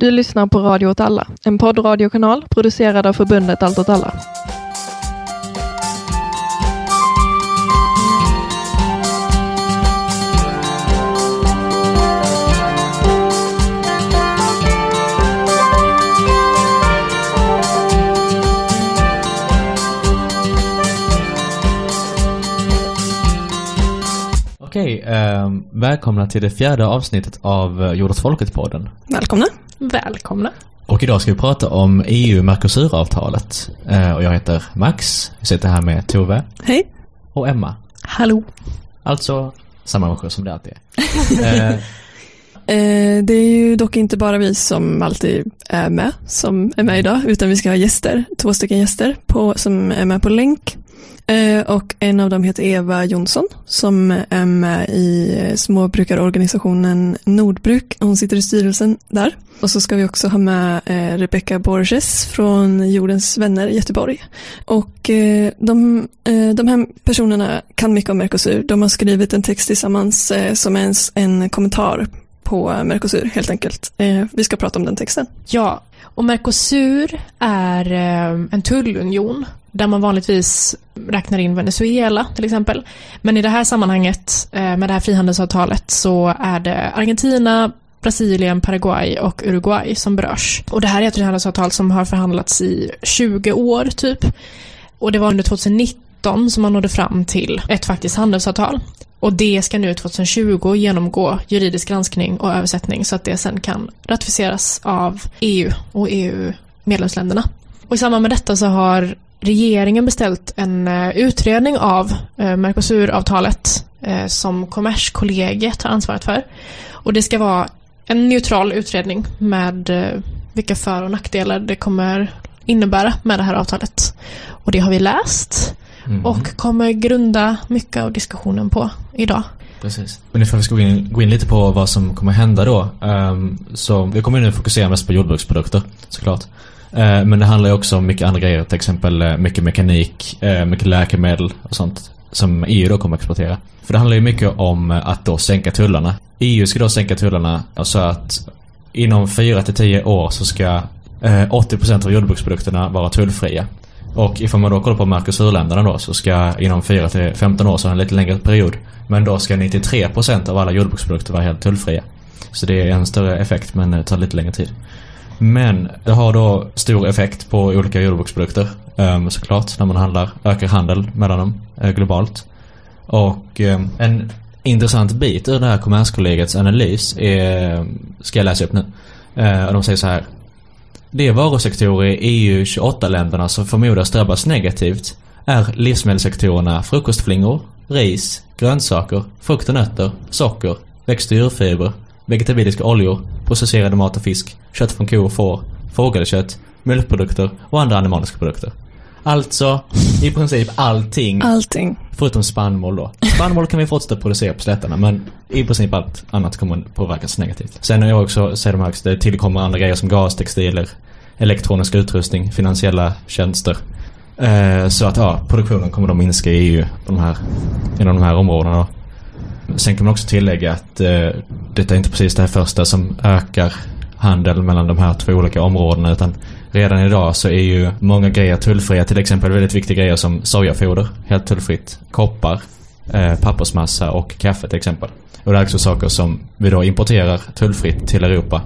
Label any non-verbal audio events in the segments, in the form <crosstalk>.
Du lyssnar på Radio åt alla, en poddradiokanal producerad av förbundet Allt åt alla. Okej, eh, välkomna till det fjärde avsnittet av eh, Jord åt folket-podden. Välkomna. Välkomna. Och idag ska vi prata om EU-Mercosur-avtalet. Eh, och jag heter Max, jag sitter här med Tove Hej. och Emma. Hallå. Alltså samma människor som det alltid är. <laughs> Eh, Eh, det är ju dock inte bara vi som alltid är med som är med idag, utan vi ska ha gäster, två stycken gäster på, som är med på länk. Eh, och en av dem heter Eva Jonsson som är med i eh, småbrukarorganisationen Nordbruk. Hon sitter i styrelsen där. Och så ska vi också ha med eh, Rebecca Borges från Jordens vänner i Göteborg. Och de, de här personerna kan mycket om Mercosur. De har skrivit en text tillsammans som är en, en kommentar på Mercosur helt enkelt. Vi ska prata om den texten. Ja, och Mercosur är en tullunion där man vanligtvis räknar in Venezuela till exempel. Men i det här sammanhanget eh, med det här frihandelsavtalet så är det Argentina, Brasilien, Paraguay och Uruguay som berörs. Och det här är ett frihandelsavtal som har förhandlats i 20 år typ. Och det var under 2019 som man nådde fram till ett faktiskt handelsavtal. Och det ska nu 2020 genomgå juridisk granskning och översättning så att det sen kan ratificeras av EU och EU-medlemsländerna. Och i samband med detta så har regeringen beställt en eh, utredning av eh, Mercosur-avtalet eh, som Kommerskollegiet har ansvaret för. Och det ska vara en neutral utredning med vilka för och nackdelar det kommer innebära med det här avtalet. Och det har vi läst mm. och kommer grunda mycket av diskussionen på idag. Precis. Men ifall vi ska gå in, gå in lite på vad som kommer hända då. Um, så vi kommer nu fokusera mest på jordbruksprodukter såklart. Eh, men det handlar ju också om mycket andra grejer. Till exempel eh, mycket mekanik, eh, mycket läkemedel och sånt. Som EU då kommer att exportera. För det handlar ju mycket om att då sänka tullarna. EU ska då sänka tullarna så att inom 4 till 10 år så ska 80% av jordbruksprodukterna vara tullfria. Och ifall man då kollar på Mercosurländerna då så ska inom 4 till 15 år, så en lite längre period, men då ska 93% av alla jordbruksprodukter vara helt tullfria. Så det är en större effekt men det tar lite längre tid. Men det har då stor effekt på olika jordbruksprodukter ehm, såklart när man handlar, ökar handel mellan dem eh, globalt. Och ehm, en intressant bit ur det här kommerskollegiets analys är, ska jag läsa upp nu. Eh, de säger så här. De varusektorer i EU 28-länderna som förmodas drabbas negativt är livsmedelssektorerna frukostflingor, ris, grönsaker, frukt och nötter, socker, växt och djurfiber, vegetabiliska oljor, processerade mat och fisk, kött från ko och får, fågelkött, mjölkprodukter och andra animaliska produkter. Alltså, i princip allting. Allting. Förutom spannmål då. Spannmål kan vi fortsätta producera på slätterna men i princip allt annat kommer påverkas negativt. Sen är jag också, högst, det tillkommer andra grejer som gas, textiler, elektronisk utrustning, finansiella tjänster. Eh, så att ja, produktionen kommer då minska i EU på de här, inom de här områdena då. Sen kan man också tillägga att eh, detta är inte precis det här första som ökar handel mellan de här två olika områdena utan redan idag så är ju många grejer tullfria. Till exempel väldigt viktiga grejer som sojafoder, helt tullfritt. Koppar, eh, pappersmassa och kaffe till exempel. Och det är också saker som vi då importerar tullfritt till Europa.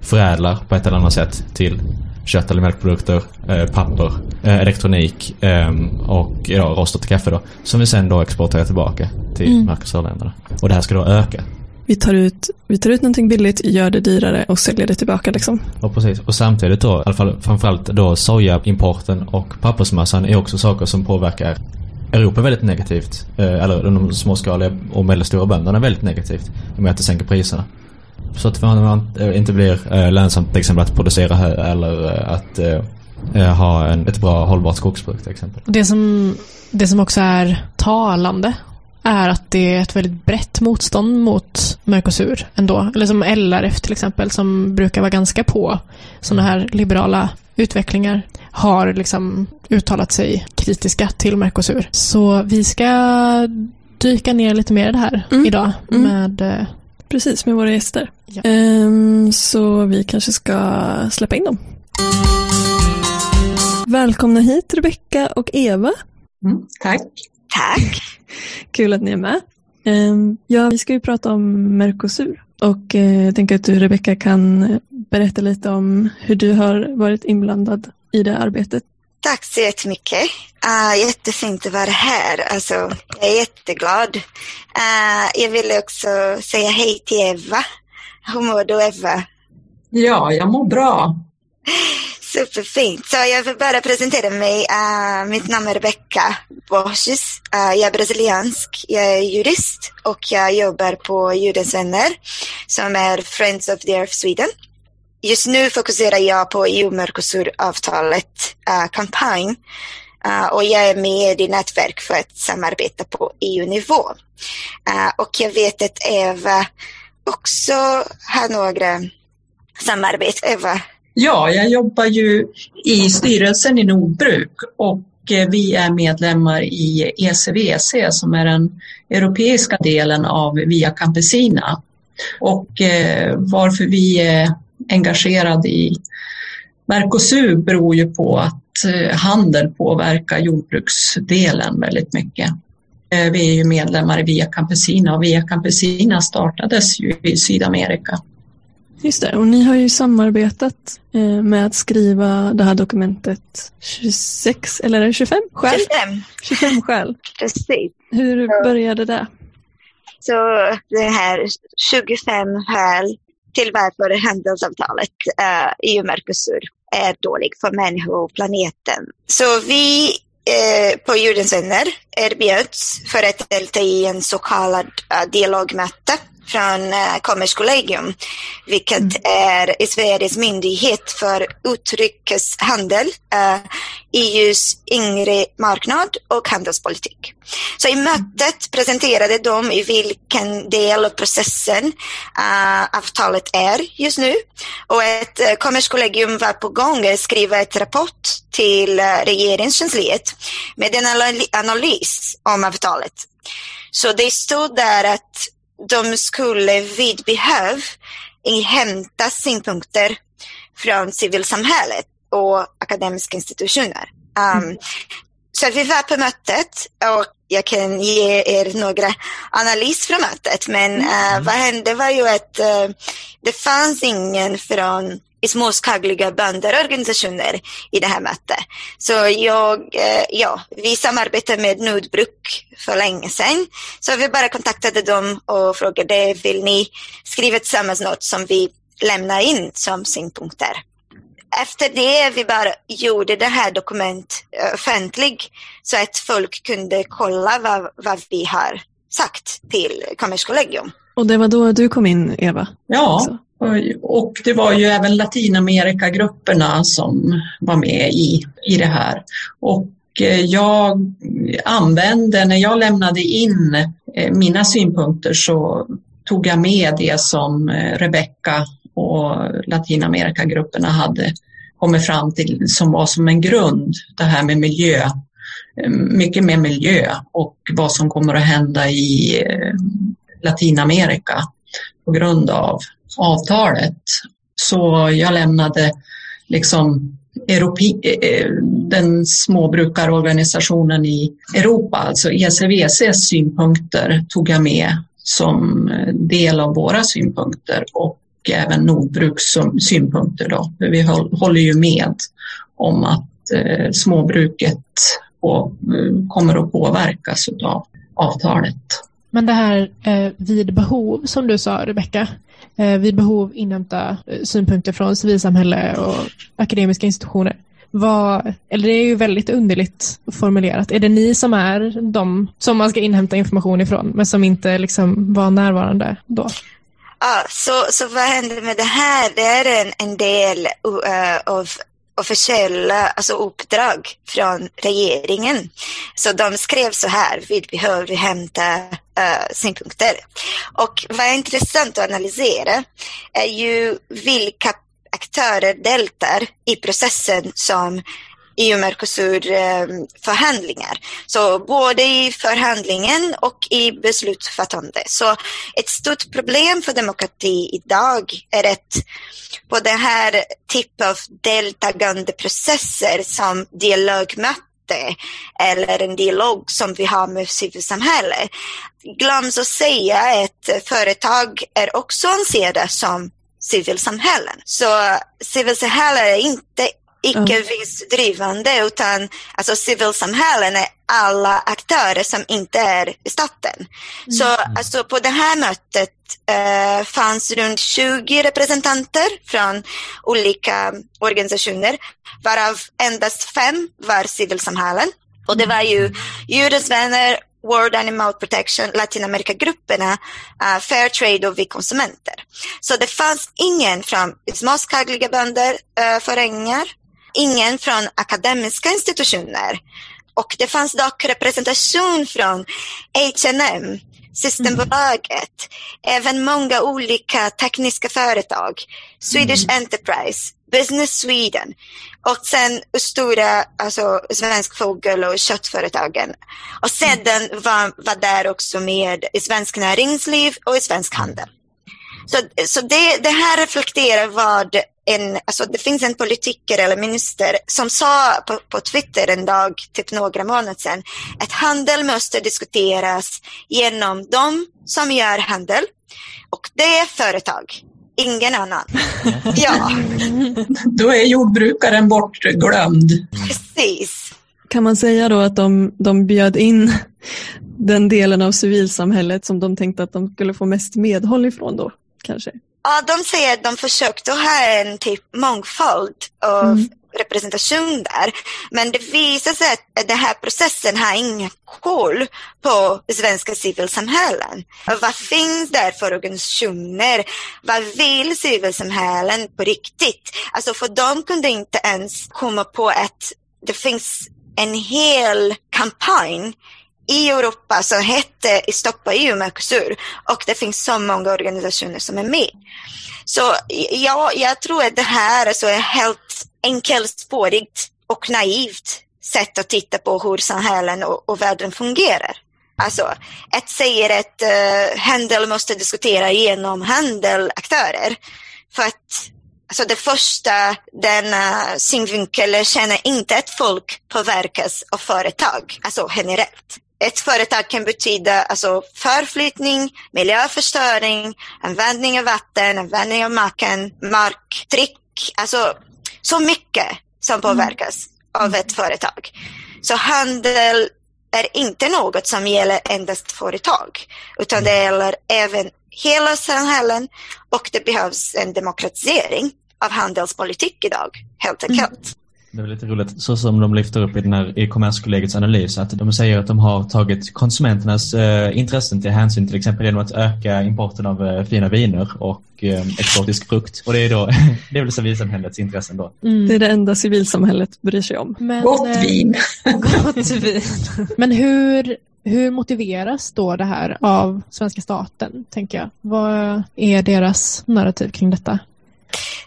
Förädlar på ett eller annat sätt till kött eller mjölkprodukter, eh, papper, eh, elektronik eh, och ja, rostat kaffe då. Som vi sen då exporterar tillbaka till mm. Mercosurländerna. Och det här ska då öka. Vi tar, ut, vi tar ut någonting billigt, gör det dyrare och säljer det tillbaka liksom. Ja precis. Och samtidigt då, i alla fall framförallt då sojaimporten och pappersmassan är också saker som påverkar Europa väldigt negativt. Eller de småskaliga och medelstora bönderna väldigt negativt. I och med att det sänker priserna. Så att man inte blir lönsamt till exempel att producera hö eller att ha en, ett bra hållbart skogsbruk till exempel. Det som, det som också är talande är att det är ett väldigt brett motstånd mot Mercosur ändå. Eller som LRF till exempel som brukar vara ganska på sådana här liberala utvecklingar har liksom uttalat sig kritiska till Mercosur. Så vi ska dyka ner lite mer i det här mm. idag mm. med Precis, med våra gäster. Ja. Ehm, så vi kanske ska släppa in dem. Välkomna hit Rebecka och Eva. Mm, tack. Tack. Kul att ni är med. Ehm, ja, vi ska ju prata om Mercosur och eh, jag tänker att du Rebecka kan berätta lite om hur du har varit inblandad i det arbetet. Tack så jättemycket. Uh, jättefint att vara här. Alltså, jag är jätteglad. Uh, jag ville också säga hej till Eva. Hur mår du Eva? Ja, jag mår bra. Superfint. Så jag vill bara presentera mig. Uh, mitt namn är Rebecca Borges. Uh, jag är brasiliansk. Jag är jurist och jag jobbar på Judens vänner som är Friends of the Earth Sweden. Just nu fokuserar jag på EU-Mercosur-avtalet uh, eh, kampanj uh, och jag är med i nätverk för att samarbeta på EU-nivå. Uh, eh, och jag vet att Eva också har några samarbeten. Eva, Ja, jag jobbar ju i styrelsen i Nordbruk och vi är medlemmar i ECVC som är den europeiska delen av Via Campesina. Och varför vi är engagerade i Mercosur beror ju på att eh, handel påverkar jordbruksdelen väldigt mycket. Eh, Vi är ju medlemmar i Via Campesina och Via Campesina startades ju i Sydamerika. Just det, och ni har ju samarbetat eh, med att skriva det här dokumentet 26 eller är det 25 skäl? 25. 25 skäl. Precis. Hur började det? Så det här 25 skäl till varför handelsavtalet eh, EU-Mercosur är dåligt för människor och planeten. Så vi eh, på Jordens vänner erbjöds för att delta i en så kallad eh, dialogmöte från uh, Kommerskollegium, vilket är Sveriges myndighet för utrikeshandel, EUs inre marknad och handelspolitik. Så i mötet presenterade de i vilken del av processen uh, avtalet är just nu och ett uh, Kommerskollegium var på gång att skriva ett rapport till uh, regeringskansliet med en anal- analys om avtalet. Så det stod där att de skulle vid behov inhämta synpunkter från civilsamhället och akademiska institutioner. Um, Så vi var på mötet och jag kan ge er några analys från mötet. Men uh, vad hände var ju att uh, det fanns ingen från småskaliga bönderorganisationer i det här mötet. Så jag, uh, ja, vi samarbetade med Nordbruk för länge sedan. Så vi bara kontaktade dem och frågade, vill ni skriva tillsammans något som vi lämnar in som synpunkter? efter det vi bara gjorde det här dokument offentligt så att folk kunde kolla vad, vad vi har sagt till Kommerskollegium. Och det var då du kom in, Eva? Ja, också och- det var ju även Latinamerikagrupperna som var med i, i det här. Och eh, jag använde, när jag lämnade in eh, mina synpunkter så tog jag med det som eh, Rebecca och Latinamerikagrupperna hade kommit fram till som var som en grund, det här med miljö. Mycket med miljö och vad som kommer att hända i Latinamerika på grund av avtalet. Så jag lämnade liksom Europe, eh, den småbrukarorganisationen i Europa, alltså ECVCs synpunkter tog jag med som eh, del av våra synpunkter och även Nordbruks synpunkter. Då. Vi håller ju med om att eh, småbruket kommer att påverkas av avtalet. Men det här eh, vid behov, som du sa Rebecka, eh, vid behov inhämta eh, synpunkter från civilsamhälle och akademiska institutioner. Vad, eller det är ju väldigt underligt formulerat. Är det ni som är de som man ska inhämta information ifrån, men som inte liksom var närvarande då? Ja, så, så vad händer med det här? Det är en, en del uh, av officiella alltså uppdrag från regeringen. Så de skrev så här, vi behöver hämta uh, eh, synpunkter. Och vad är intressant att analysera är ju vilka aktörer deltar i processen som EU-Mercosur-förhandlingar. Eh, Så både i förhandlingen och i beslutsfattande. Så ett stort problem för demokrati idag är att på den här typen av deltagande processer som dialogmöten eller en dialog som vi har med civilsamhället glöms att säga att företag är också ansedda som civilsamhällen. Så civilsamhället är inte icke vinstdrivande utan alltså civilsamhällen är alla aktörer som inte är staten. Mm. Så alltså, på det här mötet eh, fanns runt 20 representanter från olika organisationer varav endast fem var civilsamhällen. Och det var ju Djurens vänner, World Animal Protection, Latinamerikagrupperna, uh, Fair Trade och vi konsumenter. Så det fanns ingen från småskaliga bönder, uh, föreningar, ingen från akademiska institutioner och det fanns dock representation från H&M, Systembolaget, mm. även många olika tekniska företag, Swedish mm. Enterprise, Business Sweden och sen stora alltså, svensk fågel och köttföretagen. Och sedan mm. var, var där också med svensk näringsliv och i svensk handel. Så, så det, det här reflekterar vad en, alltså det finns en politiker eller minister som sa på, på Twitter en dag, typ några månader sedan, att handel måste diskuteras genom de som gör handel och det är företag, ingen annan. <laughs> Ja. Då är jordbrukaren bortglömd. Precis. Kan man säga då att de, de bjöd in den delen av civilsamhället som de tänkte att de skulle få mest medhåll ifrån då, kanske? Ja, de säger att de försökte ha en typ mångfald av mm. representation där. Men det visar sig att den här processen har ingen koll på svenska civilsamhällen. Vad finns där för organisationer? Vad vill civilsamhällen på riktigt? Alltså för de kunde inte ens komma på att det finns en hel kampanj i Europa så hette Stoppa EU Mercosur och det finns så många organisationer som är med. Så ja, jag tror att det här alltså är helt enkelspårigt och naivt sätt att titta på hur samhällen och, och världen fungerar. Alltså, ett säger att uh, handel måste diskutera genom handelaktörer. För att alltså det första, denna eh, synvinkel känner inte att folk påverkas av företag, alltså generellt. Ett företag kan betyda alltså förflyttning, miljöförstöring, användning av vatten, användning av marken, marktryck, alltså så mycket som mm. påverkas mm. av ett företag. Så handel är inte något som gäller endast företag, utan det gäller även hela samhällen och det behövs en demokratisering av handelspolitik idag, helt enkelt. Mm. Det är lite roligt, så som de lyfter upp i den här i Kommerskollegiets analys, att de säger att de har tagit konsumenternas eh, intressen till hänsyn till exempel genom att öka importen av eh, fina viner och eh, exotisk frukt. Och det är då, <laughs> det är väl civilsamhällets intressen då. Mm. Det är det enda civilsamhället bryr sig om. Men, gott eh, vin! gott <laughs> vin. Men hur, hur motiveras då det här av svenska staten, tänker jag? Vad är deras narrativ kring detta?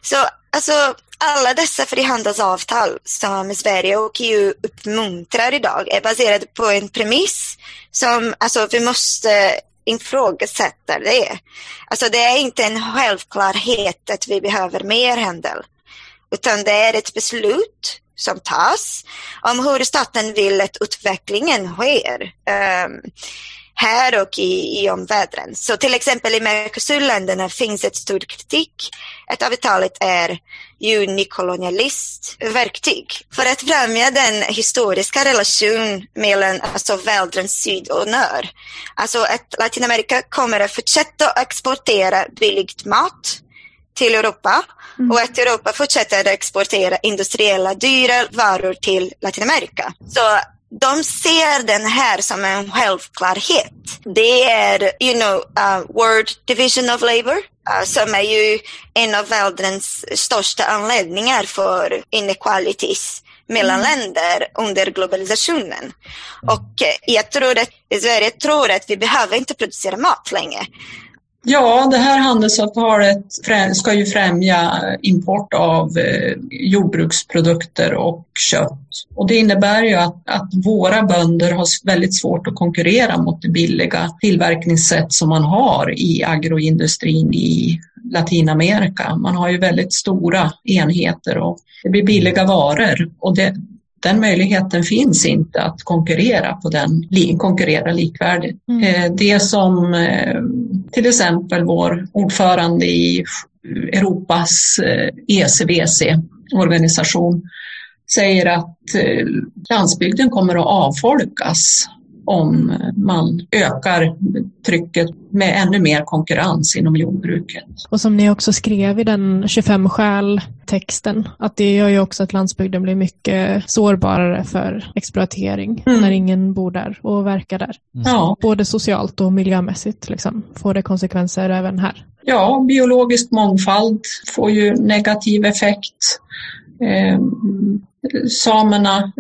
Så alltså alla dessa frihandelsavtal som Sverige och EU uppmuntrar idag är baserade på en premiss som alltså, vi måste ifrågasätta det. Alltså det är inte en självklarhet att vi behöver mer handel, utan det är ett beslut som tas om hur staten vill att utvecklingen sker. Um, här och i, i omvärlden. Så till exempel i Mercosurländerna finns ett stor kritik att avtalet är ju nykolonialist verktyg för att främja den historiska relation mellan alltså, världens syd och nord. Alltså att Latinamerika kommer att fortsätta exportera billigt mat till Europa mm. och att Europa fortsätter att exportera industriella dyra varor till Latinamerika. Så de ser den här som en självklarhet. Det är, you know, uh, World Division of Labour uh, som är ju en av världens största anledningar för inequalities mellan mm. länder under globalisationen. Och uh, jag tror att Sverige tror att vi behöver inte producera mat längre. Ja, det här handelsavtalet ska ju främja import av eh, jordbruksprodukter och kött. Och det innebär ju att, att våra bönder har väldigt svårt att konkurrera mot det billiga tillverkningssätt som man har i agroindustrin i Latinamerika. Man har ju väldigt stora enheter och det blir billiga varor och det, den möjligheten finns inte att konkurrera på den, konkurrera likvärdigt. Mm. Eh, det som eh, till exempel vår ordförande i Europas eh, ECVC-organisation säger att eh, landsbygden kommer att avfolkas om man ökar trycket med ännu mer konkurrens inom jordbruket. Och som ni också skrev i den 25 skäl texten, att det gör ju också att landsbygden blir mycket sårbarare för exploatering mm. när ingen bor där och verkar där. Mm. Ja. Både socialt och miljömässigt liksom, får det konsekvenser även här. Ja, biologisk mångfald får ju negativ effekt. Eh, samerna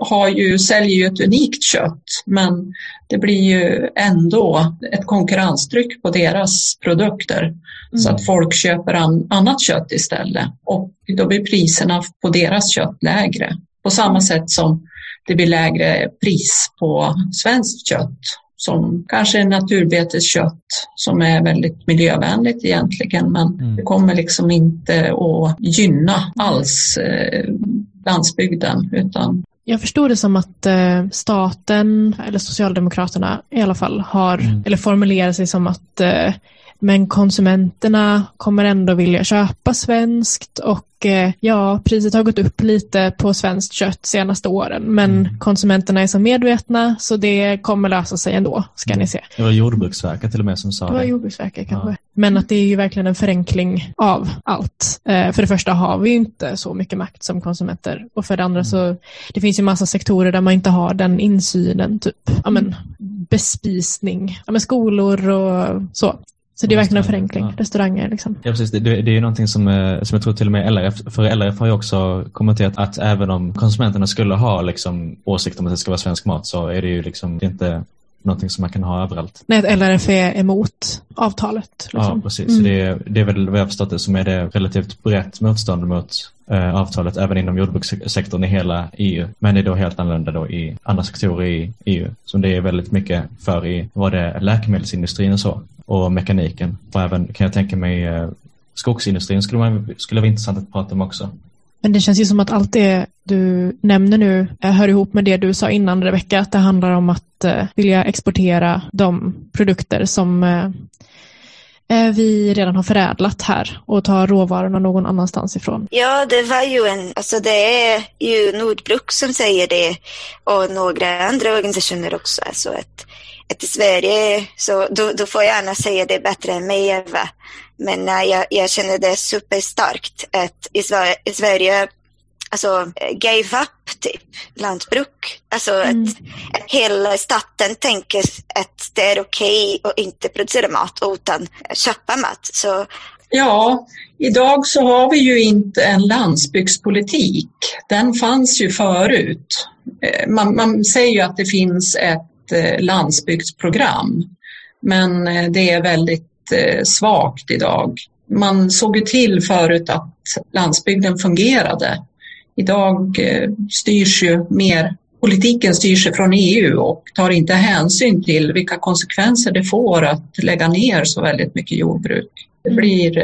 har ju, säljer ju ett unikt kött men det blir ju ändå ett konkurrenstryck på deras produkter mm. så att folk köper an, annat kött istället och då blir priserna på deras kött lägre. På samma sätt som det blir lägre pris på svenskt kött som kanske är naturbeteskött som är väldigt miljövänligt egentligen men mm. det kommer liksom inte att gynna alls eh, landsbygden. Utan jag förstod det som att eh, staten, eller Socialdemokraterna i alla fall, har, mm. eller formulerar sig som att eh, men konsumenterna kommer ändå vilja köpa svenskt och eh, ja, priset har gått upp lite på svenskt kött senaste åren. Men mm. konsumenterna är så medvetna så det kommer lösa sig ändå, ska mm. ni se. Det var Jordbruksverket till och med som sa det. Det var Jordbruksverket kanske. Ja. Men att det är ju verkligen en förenkling av allt. Eh, för det första har vi inte så mycket makt som konsumenter och för det andra mm. så det finns ju massa sektorer där man inte har den insynen, typ ja, men, bespisning, ja, men skolor och så. Så det är verkligen en förenkling. Ja. Restauranger liksom. Ja, precis. Det, det, det är ju någonting som, eh, som jag tror till och med LRF, för LRF har ju också kommenterat att även om konsumenterna skulle ha liksom åsikt om att det ska vara svensk mat så är det ju liksom det inte någonting som man kan ha överallt. Nej, att LRF är emot avtalet. Liksom. Ja, precis. Mm. Det, är, det är väl vad jag förstått det som är det relativt brett motstånd mot eh, avtalet även inom jordbrukssektorn i hela EU. Men det är då helt annorlunda då i andra sektorer i EU. Som det är väldigt mycket för i vad det är läkemedelsindustrin och så och mekaniken. Och även kan jag tänka mig eh, skogsindustrin skulle, man, skulle vara intressant att prata om också. Men det känns ju som att allt det du nämner nu eh, hör ihop med det du sa innan Rebecka, att det handlar om att eh, vilja exportera de produkter som eh, vi redan har förädlat här och ta råvarorna någon annanstans ifrån. Ja, det var ju en, alltså det är ju Nordbruk som säger det och några andra organisationer också. Alltså att att i Sverige, så du, du får gärna säga det bättre än mig Eva, men uh, jag, jag känner det superstarkt att i, Sverige, i Sverige alltså gave up typ lantbruk. Alltså mm. att, att hela staten tänker att det är okej okay att inte producera mat utan köpa mat. Så Ja, idag så har vi ju inte en landsbygdspolitik. Den fanns ju förut. Eh, man, man säger ju att det finns ett landsbygdsprogram. Men eh, det är väldigt eh, svagt idag. Man såg ju till förut att landsbygden fungerade. Idag styrs ju mer, politiken styrs från EU och tar inte hänsyn till vilka konsekvenser det får att lägga ner så väldigt mycket jordbruk. Det mm. blir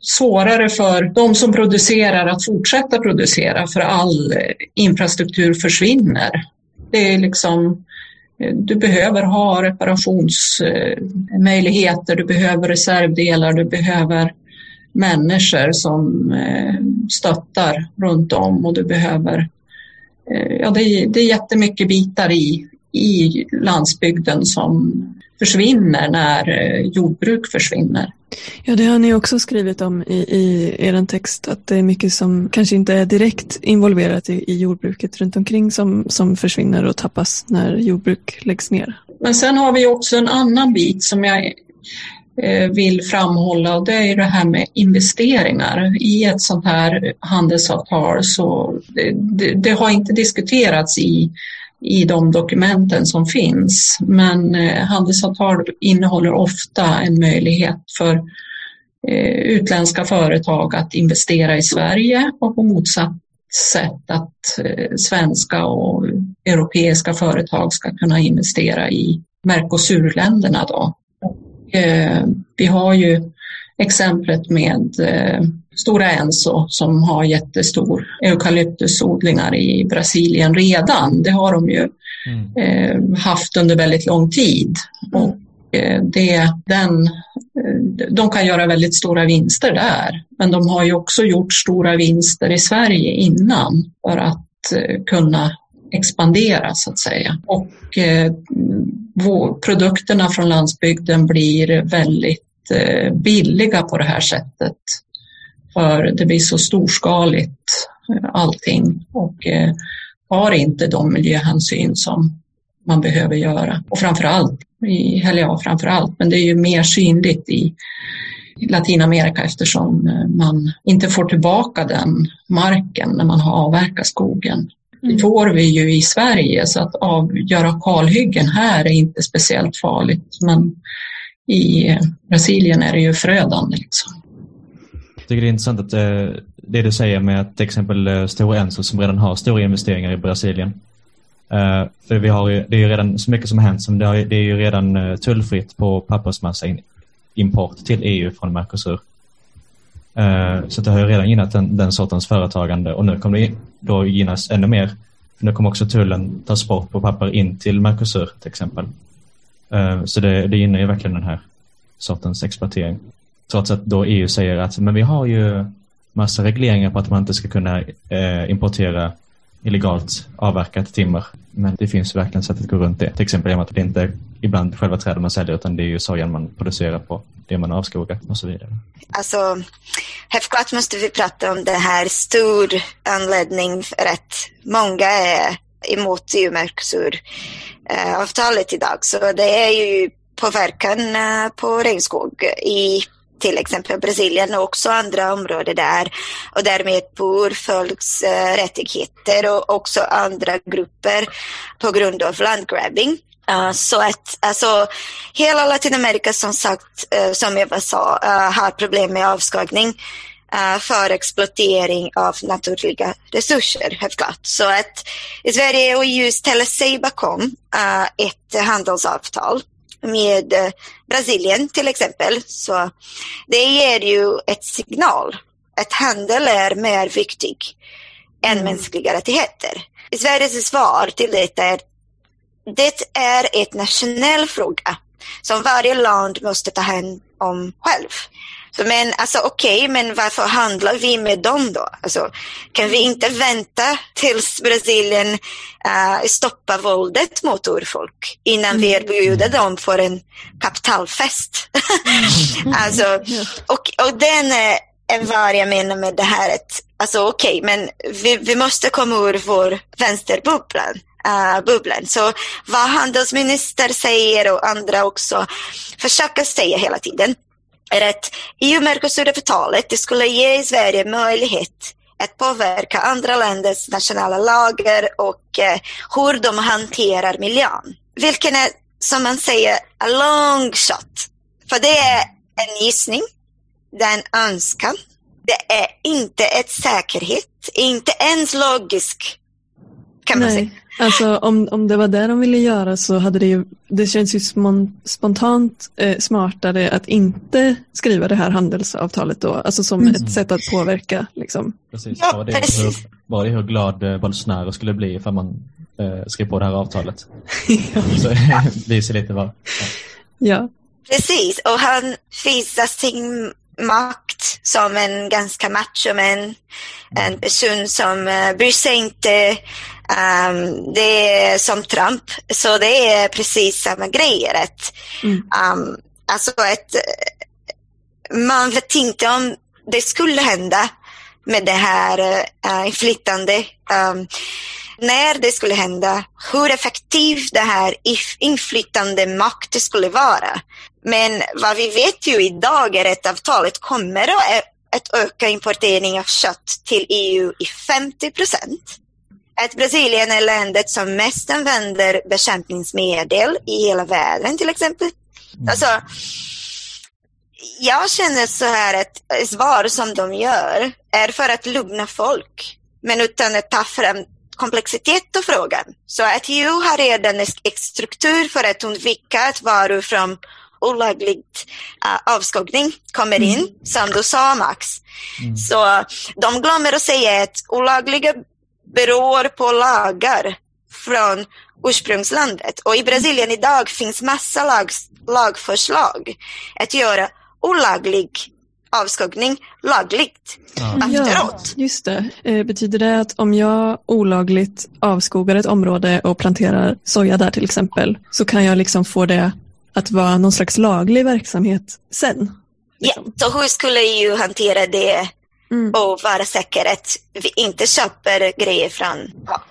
svårare för de som producerar att fortsätta producera för all infrastruktur försvinner. Det är liksom du behöver ha reparationsmöjligheter, du behöver reservdelar, du behöver människor som eh, stöttar runt om och du behöver, eh, ja det är, det är jättemycket bitar i, i landsbygden som försvinner när eh, jordbruk försvinner. Ja, det har ni också skrivit om i, i er text, att det är mycket som kanske inte är direkt involverat i, i jordbruket runt omkring som, som försvinner och tappas när jordbruk läggs ner. Men sen har vi också en annan bit som jag eh, vill framhålla och det är det här med investeringar. I ett sånt här handelsavtal så det, det, det har inte diskuterats i i de dokumenten som finns. Men eh, handelsavtal innehåller ofta en möjlighet för eh, utländska företag att investera i Sverige och på motsatt sätt att eh, svenska och europeiska företag ska kunna investera i Mercosurländerna. Då. Vi har ju exemplet med Stora Enso som har jättestor eukalyptusodlingar i Brasilien redan. Det har de ju mm. eh, haft under väldigt lång tid. Och eh, det, den, eh, de kan göra väldigt stora vinster där, men de har ju också gjort stora vinster i Sverige innan för att eh, kunna expandera så att säga. Och eh, produkterna från landsbygden blir väldigt eh, billiga på det här sättet. För det blir så storskaligt eh, allting och eh, har inte de miljöhänsyn som man behöver göra. Och framför allt, eller ja, framför allt, men det är ju mer synligt i Latinamerika eftersom eh, man inte får tillbaka den marken när man har avverkat skogen. Det mm. får vi ju i Sverige så att avgöra kalhyggen här är inte speciellt farligt men i Brasilien är det ju förödande. Liksom. Tycker det är intressant att eh, det du säger med att till exempel eh, Stora Enso som redan har stora investeringar i Brasilien. Eh, för vi har ju, det är ju redan så mycket som har hänt som det, har, det är ju redan eh, tullfritt på pappersmassa in, import till EU från Mercosur. Eh, så det har ju redan gynnat den, den sortens företagande och nu kommer det då gynnas ännu mer. För nu kommer också tullen tas bort på papper in till Mercosur till exempel. Eh, så det, det gynnar ju verkligen den här sortens exploatering. Trots att då EU säger att men vi har ju massa regleringar på att man inte ska kunna eh, importera illegalt avverkat timmer. Men det finns verkligen sätt att gå runt det. Till exempel genom att det inte är ibland själva träden man säljer utan det är ju sojan man producerar på det man avskogar och så vidare. Alltså, självklart måste vi prata om det här stor anledning för att många är emot EU-Mercosur-avtalet eh, idag. Så det är ju påverkan eh, på regnskog i till exempel Brasilien och också andra områden där och därmed på urfolks eh, rättigheter och också andra grupper på grund av landgrabbing. Uh, så att alltså, hela Latinamerika som sagt, uh, som Eva sa, uh, har problem med avskogning för exploatering av naturliga resurser, helt klart. Så att Sverige och EU ställer sig bakom ett handelsavtal med eh, Brasilien till exempel. Så det ger ju ett signal att handel är mer viktig än mm. mänskliga rättigheter. Sveriges svar till detta är det är ett nationell fråga som varje land måste ta hand om själv. Men alltså okej, okay, men varför handlar vi med dem då? Alltså, kan vi inte vänta tills Brasilien uh, stoppar våldet mot urfolk innan mm. vi erbjuder dem för en kapitalfest? <laughs> alltså, och, och den är vad jag menar med det här att, alltså okej, okay, men vi, vi måste komma ur vår vänsterbubblan. Uh, bubblan. Så vad handelsminister säger och andra också försöker säga hela tiden är att EU-Mercosur-avtalet skulle ge Sverige möjlighet att påverka andra länders nationella lagar och eh, hur de hanterar miljön. Vilken är, som man säger, a long shot. För det är en gissning, det är en önskan. Det är inte ett säkerhet, inte ens logisk, kan man Nej. säga. Alltså om, om det var det de ville göra så hade det ju, det känns ju spontant eh, smartare att inte skriva det här handelsavtalet då, alltså som mm. ett sätt att påverka liksom. Precis, var det, hur, var det hur glad eh, Bolsonaro skulle bli ifall man eh, skrev på det här avtalet. <laughs> ja. Så det <laughs> visar lite vad. Ja. ja. Precis, och han visar sin makt som en ganska macho man. En person som uh, bryr sig inte. Um, det är som Trump, så det är precis samma grejer. Att, mm. um, alltså att man vet inte om det skulle hända med det här uh, inflytande. Um, när det skulle hända, hur effektiv det här inflytande makt skulle vara. Men vad vi vet ju idag är att avtalet kommer att öka importering av kött till EU i 50 procent. Att Brasilien är landet som mest använder bekämpningsmedel i hela världen till exempel. Mm. Alltså, jag känner så här att svar som de gör är för att lugna folk, men utan att ta fram komplexitet och frågan. Så att EU har redan en struktur för att undvika att varor från olaglig uh, avskogning kommer in, mm. som du sa Max. Mm. Så de glömmer att säga att olagliga beror på lagar från ursprungslandet. Och i Brasilien idag finns massa lag, lagförslag att göra olaglig avskogning lagligt ja. efteråt. Ja, just det. Eh, betyder det att om jag olagligt avskogar ett område och planterar soja där till exempel så kan jag liksom få det att vara någon slags laglig verksamhet sen? Liksom. Ja, så hur skulle EU hantera det mm. och vara säker att vi inte köper grejer från ja.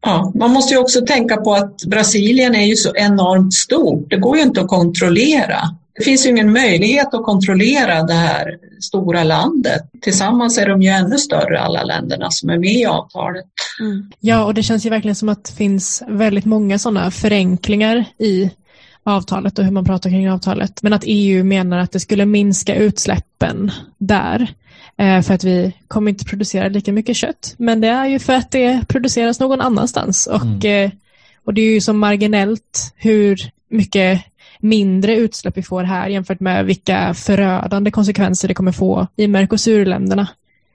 Ja, man måste ju också tänka på att Brasilien är ju så enormt stort. Det går ju inte att kontrollera. Det finns ju ingen möjlighet att kontrollera det här stora landet. Tillsammans är de ju ännu större, alla länderna som är med i avtalet. Mm. Ja, och det känns ju verkligen som att det finns väldigt många sådana förenklingar i avtalet och hur man pratar kring avtalet. Men att EU menar att det skulle minska utsläppen där. Eh, för att vi kommer inte producera lika mycket kött. Men det är ju för att det produceras någon annanstans. Och, mm. Eh, och det är ju så marginellt hur mycket mindre utsläpp vi får här jämfört med vilka förödande konsekvenser det kommer få i Mercosurländerna.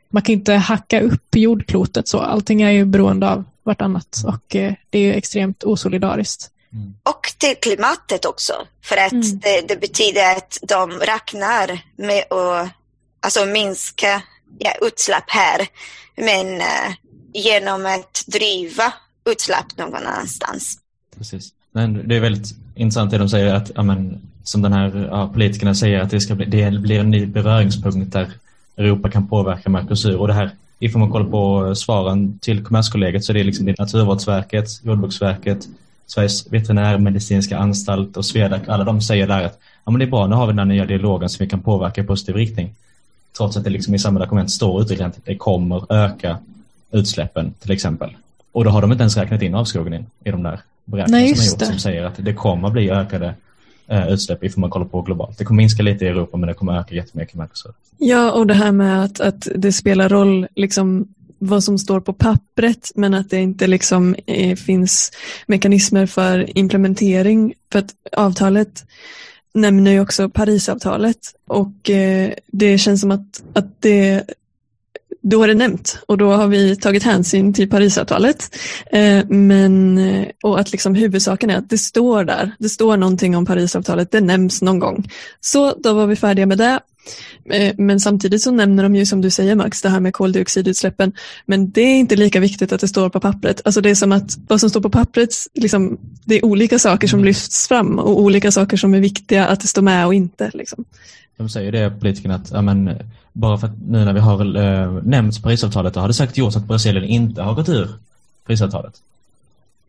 Man kan inte hacka upp jordklotet så. Allting är ju beroende av vartannat och eh, det är ju extremt osolidariskt. Mm. Och till klimatet också, för att mm. det, det, betyder att de räknar med att alltså minska ja, utsläpp här, men eh, genom att driva utsläpp någon annanstans. Precis. Men det är väldigt intressant det de säger att, amen, som den här ja, politikerna säger att det, ska bli, det blir en ny beröringspunkt där Europa kan påverka Mercosur och det här ifall man kollar på svaren till Kommerskollegiet så är det liksom det Naturvårdsverket, Jordbruksverket, Sveriges veterinärmedicinska anstalt och Swedac, alla de säger där att ja, men det är bra, nu har vi den här nya dialogen som vi kan påverka i positiv riktning. Trots att det liksom i samma dokument står uttryckligen att det kommer öka utsläppen till exempel. Och då har de inte ens räknat in avskogningen i de där beräkningar som har gjorts som säger att det kommer bli ökade eh, utsläpp ifall man kollar på globalt. Det kommer minska lite i Europa men det kommer öka jättemycket i Mercosur. Ja, och det här med att, att det spelar roll liksom vad som står på pappret men att det inte liksom eh, finns mekanismer för implementering. För att avtalet nämner ju också Parisavtalet och eh, det känns som att, att det då är det nämnt och då har vi tagit hänsyn till Parisavtalet. Eh, men, eh, och att liksom huvudsaken är att det står där, det står någonting om Parisavtalet, det nämns någon gång. Så då var vi färdiga med det men samtidigt så nämner de ju som du säger Max, det här med koldioxidutsläppen. Men det är inte lika viktigt att det står på pappret. Alltså det är som att vad som står på pappret, liksom, det är olika saker som mm. lyfts fram och olika saker som är viktiga att det står med och inte. Liksom. De säger det, politikerna, att ja, men, bara för att nu när vi har äh, nämnt Parisavtalet, då har det sagt gjort att Brasilien inte har gått ur Parisavtalet.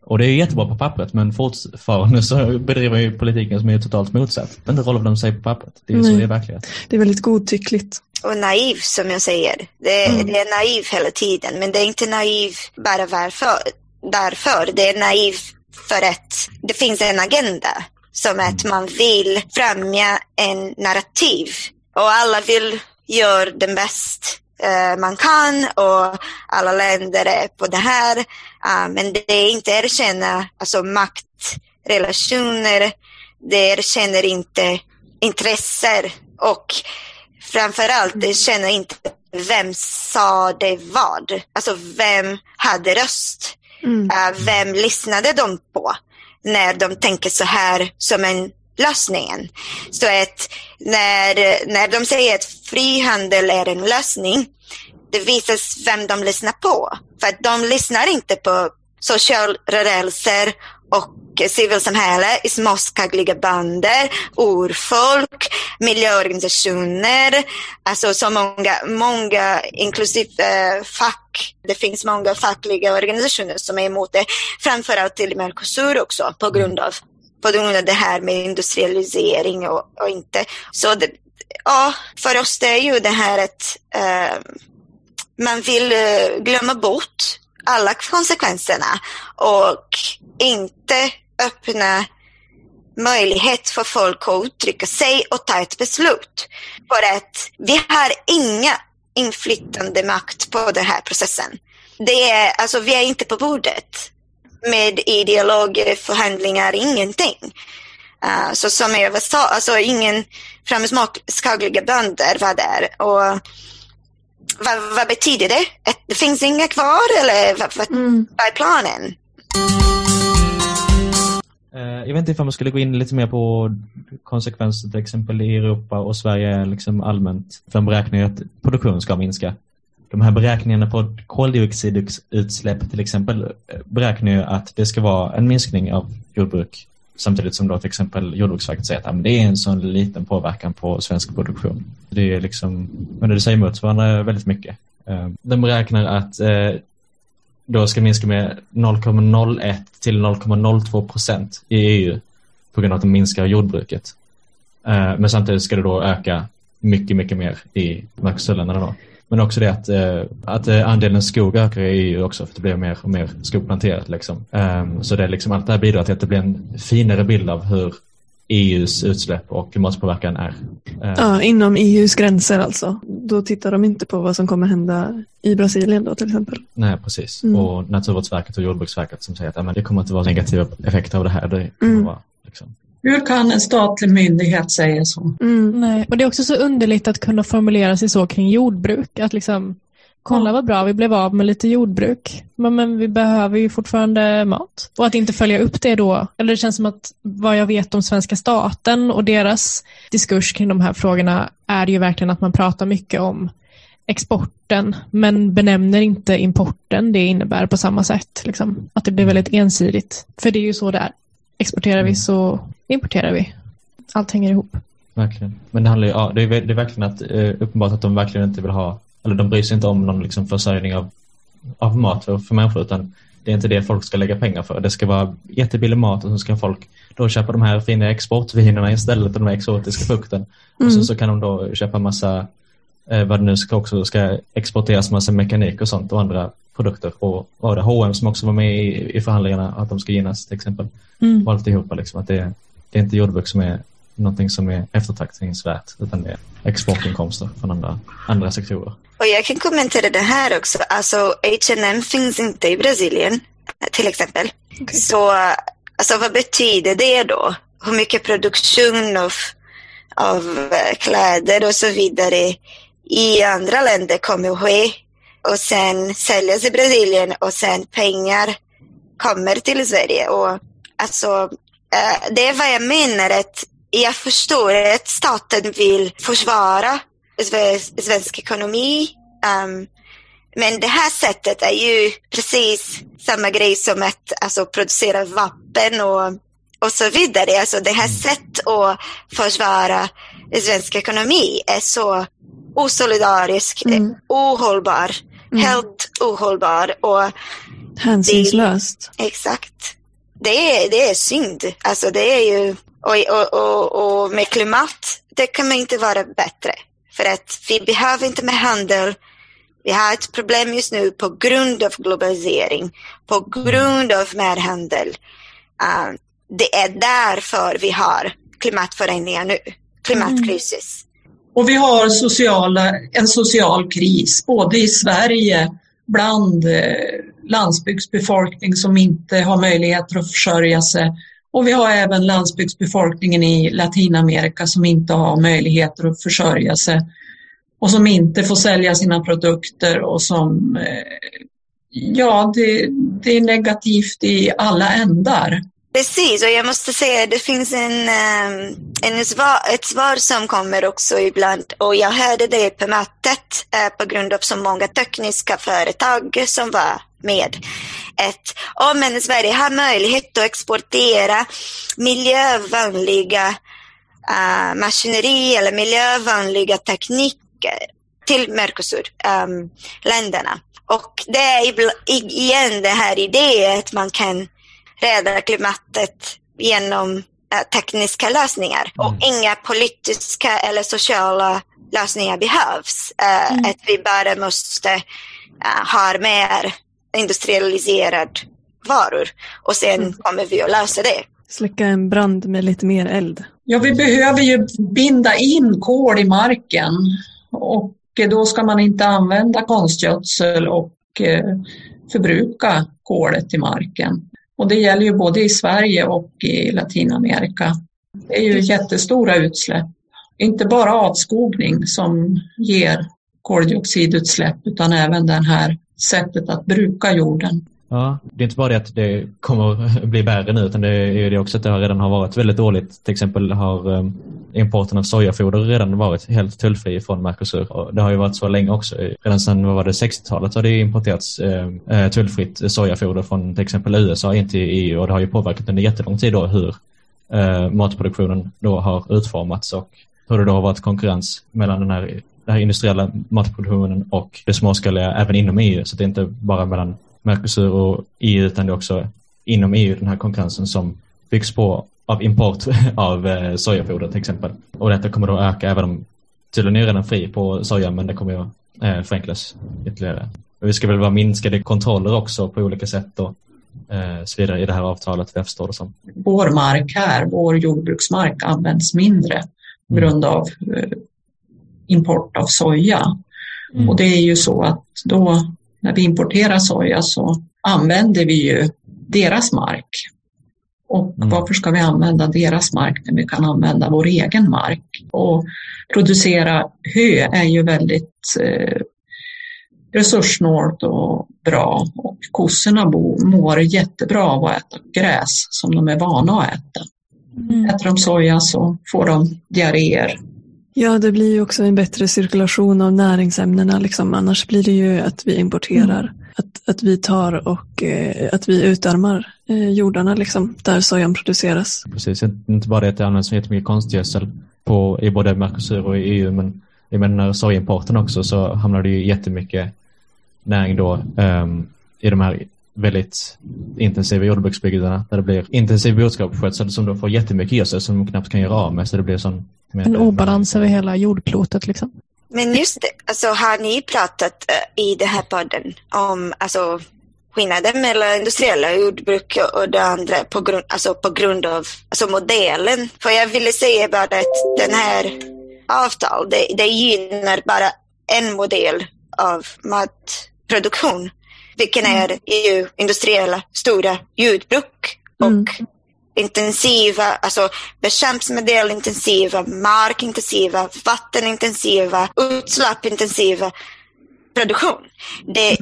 Och det är jättebra på pappret men fortfarande så bedriver ju politiken som är totalt motsatt. Det inte roll vad de säger på pappret. Det är Nej. så det är verklighet. Det är väldigt godtyckligt. Och naiv som jag säger. Det, mm. det, är naiv hela tiden men det är inte naiv bara varför, därför. Det är naiv för att det finns en agenda som att mm. man vill främja en narrativ och alla vill göra det bäst Eh, man kan och alla länder är på det här. Uh, men det är inte erkänna alltså maktrelationer, det erkänner inte intressen och framförallt det känner inte vem sa det vad. Alltså vem hade röst? Mm. Uh, vem lyssnade de på när de tänker så här som en lösningen. Så att när, när de säger att frihandel är en lösning, det visas vem de lyssnar på. För att de lyssnar inte på socialrörelser och civilsamhälle småskagliga bander, bönder, urfolk, miljöorganisationer, alltså så många, många inklusive eh, fack. Det finns många fackliga organisationer som är emot det, framförallt till Mercosur också på grund av på grund av det här med industrialisering och, och inte. Så det, ja, för oss det är ju det här att eh, man vill eh, glömma bort alla konsekvenserna och inte öppna möjlighet för folk att uttrycka sig och ta ett beslut. För att vi har inga inflytande makt på den här processen. Det är, alltså, vi är inte på bordet med ideologer, förhandlingar, ingenting. Uh, så som jag sa, alltså ingen framsmaskagliga bönder var där. Och vad, vad, betyder det? Att det finns inga kvar eller vad, vad, mm. vad är planen? Eh, jag vet inte om man skulle gå in lite mer på konsekvenser till exempel i Europa och Sverige liksom allmänt för en beräkning att produktionen ska minska. De här beräkningarna på koldioxidutsläpp till exempel eh, beräknar ju att det ska vara en minskning av jordbruk samtidigt som då till exempel Jordbruksverket säger att det är en sån liten påverkan på svensk produktion. Det är liksom, men det säger emot varandra väldigt mycket. Ehm, de beräknar att eh, då ska minska med 0,01 till 0,02 procent i EU på grund av att de minskar jordbruket. Ehm, men samtidigt ska det då öka mycket, mycket mer i Mercosurländerna då. Men också det att, eh, att eh, andelen skog ökar i EU också för det blir mer och mer skogplanterat. Liksom. Så det är liksom, allt det här bidrar till att det blir en finare bild av hur EUs utsläpp och klimatpåverkan är. Eh, ja, inom EUs gränser alltså. Då tittar de inte på vad som kommer hända i Brasilien då till exempel. Nej, precis. Mm. Och Naturvårdsverket och Jordbruksverket som säger att ja, det kommer inte vara negativa effekter av det här. Det kommer mm. vara, liksom. Hur kan en statlig myndighet säga så? Mm. Nej. Och Det är också så underligt att kunna formulera sig så kring jordbruk. Att liksom Kolla vad bra, vi blev av med lite jordbruk. Men, men, vi behöver ju fortfarande mat. Och att inte följa upp det då. Eller det känns som att vad jag vet om svenska staten och deras diskurs kring de här frågorna är ju verkligen att man pratar mycket om exporten men benämner inte importen det innebär på samma sätt. Liksom. Att det blir väldigt ensidigt. För det är ju så det är. Exporterar vi så importerar vi. Allt hänger ihop. Verkligen. Men det handlar ju, ja, det är, det är verkligen att, eh, uppenbart att de verkligen inte vill ha eller de bryr sig inte om någon liksom försörjning av, av mat för, för människor utan det är inte det folk ska lägga pengar för. Det ska vara jättebillig mat och så ska folk då köpa de här fina exportvinerna istället för de här exotiska frukten. Mm. Och så, så kan de då köpa massa, eh, vad det nu ska också ska exporteras massa mekanik och sånt och andra produkter. Och, och det H&M som också var med i, i förhandlingarna att de ska gynnas till exempel. Mm. Och alltihopa liksom att det, det är inte jordbruk som är någonting som är eftertraktningsvärt utan det är exportinkomster från andra, andra sektorer. Och jag kan kommentera det här också. Alltså H&M finns inte i Brasilien till exempel. Okay. Så alltså, vad betyder det då? Hur mycket produktion av, av eh, kläder och så vidare i andra länder kommer att ske och sen säljas i Brasilien och sen pengar kommer till Sverige. Och alltså, det är vad jag menar att jag förstår att staten vill försvara svensk ekonomi. Um, men det här sättet är ju precis samma grej som att alltså, producera vapen och, och så vidare. Alltså det här sättet att försvara svensk ekonomi är så osolidarisk, mm. ohållbar, mm. helt ohållbar. Och Hänsynslöst. Det, exakt. Det är, det är synd. Alltså det är ju, och, och, och, och med klimat, det kan man inte vara bättre. För att vi behöver inte mer handel. Vi har ett problem just nu på grund av globalisering, på grund av mer handel. Uh, det är därför vi har klimatförändringar nu, klimatkrisis. Mm. Och vi har sociala, en social kris, både i Sverige, bland eh, landsbygdsbefolkning som inte har möjligheter att försörja sig och vi har även landsbygdsbefolkningen i Latinamerika som inte har möjligheter att försörja sig och som inte får sälja sina produkter och som, eh, ja, det, det är negativt i alla ändar. Precis, och jag måste säga att det finns en, eh, en svar, ett svar som kommer också ibland och jag hörde det på mötet eh, på grund av så många tekniska företag som var med ett, om en Sverige har möjlighet att exportera miljövänliga uh, maskineri eller miljövänliga tekniker till Mercosur-länderna. Um, och det är igen det här idén att man kan rädda klimatet genom uh, tekniska lösningar mm. och inga politiska eller sociala lösningar behövs. Uh, mm. Att vi bara måste uh, ha mer industrialiserad varor och sen Mm. kommer vi att lösa det. Släcka en brand med lite mer eld. Ja, vi behöver ju binda in kol i marken och då ska man inte använda konstgödsel och eh, förbruka kolet i marken. Och det gäller ju både i Sverige och i Latinamerika. Det är ju jättestora utsläpp. Inte bara avskogning som ger koldioxidutsläpp utan även det här sättet att bruka jorden. Ja, det är inte bara det att det kommer <laughs> bli värre nu utan det är ju det också att det redan har varit väldigt dåligt. Till exempel har ehm, importen av sojafoder redan varit helt tullfri från Mercosur. Och det har ju varit så länge också. Redan sedan vad var det, 60-talet har det importerats ehm, eh, tullfritt sojafoder från till exempel USA in till EU och det har ju påverkat under jättelång tid då hur eh, matproduktionen då har utformats och hur det då har varit konkurrens mellan den här, den här industriella matproduktionen och det småskaliga även inom EU. Så det är inte bara mellan Mercosur och EU utan det är också inom EU den här konkurrensen som byggs på av import <laughs> av eh, sojafoder till exempel. Och detta kommer då öka även om tydligen är redan fri på soja men det kommer ju eh, förenklas ytterligare. Och vi ska väl vara minskade kontroller också på olika sätt och eh, så vidare i det här avtalet, vad jag förstår det som. Vår mark här, vår jordbruksmark används mindre på grund av import av soja. Mm. Och det är ju så att då när vi importerar soja så använder vi ju deras mark. Och Mm. varför ska vi använda deras mark när vi kan använda vår egen mark? Och producera hö är ju väldigt eh, resurssnålt och bra och kossorna bo, mår jättebra av att äta gräs som de är vana att äta. Mm. Äter de soja så får de diarréer. Ja, det blir ju också en bättre cirkulation av näringsämnena. Liksom. Annars blir det ju att vi importerar. Att, att vi tar och eh, att vi utarmar eh, jordarna liksom, där sojan produceras. Precis, inte bara det att det används jättemycket konstgödsel på, i både Mercosur och i EU men jag menar sojimporten också så hamnar det ju jättemycket näring då um, i de här väldigt intensiva jordbruksbygderna där det blir intensiv boskapsskötsel som då får jättemycket gödsel som de knappt kan göra av med så det blir sån En obalans över hela jordklotet liksom. Men just det, alltså har ni pratat eh, i den här podden om alltså, skillnaden mellan industriella jordbruk och det andra på grund, alltså, på grund av alltså, modellen? För jag ville säga bara att den här avtal, det, det gynnar bara en modell av matproduktion, vilken är EU industriella stora jordbruk och Mm. intensiva, alltså bekämpningsmedelintensiva, markintensiva, vattenintensiva, utsläppintensiva produktion. Det,